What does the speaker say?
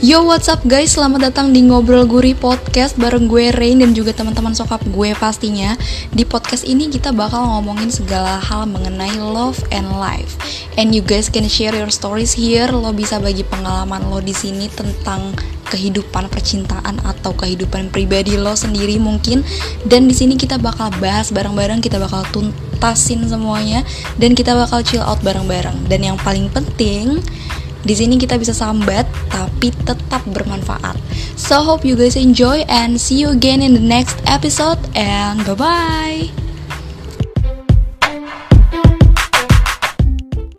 Yo what's up guys, selamat datang di Ngobrol Guri Podcast bareng gue Rain dan juga teman-teman sokap gue pastinya. Di podcast ini kita bakal ngomongin segala hal mengenai love and life. And you guys can share your stories here, lo bisa bagi pengalaman lo di sini tentang kehidupan percintaan atau kehidupan pribadi lo sendiri mungkin. Dan di sini kita bakal bahas bareng-bareng kita bakal tuntasin semuanya dan kita bakal chill out bareng-bareng. Dan yang paling penting di sini kita bisa sambat tapi tetap bermanfaat. So hope you guys enjoy and see you again in the next episode and bye bye.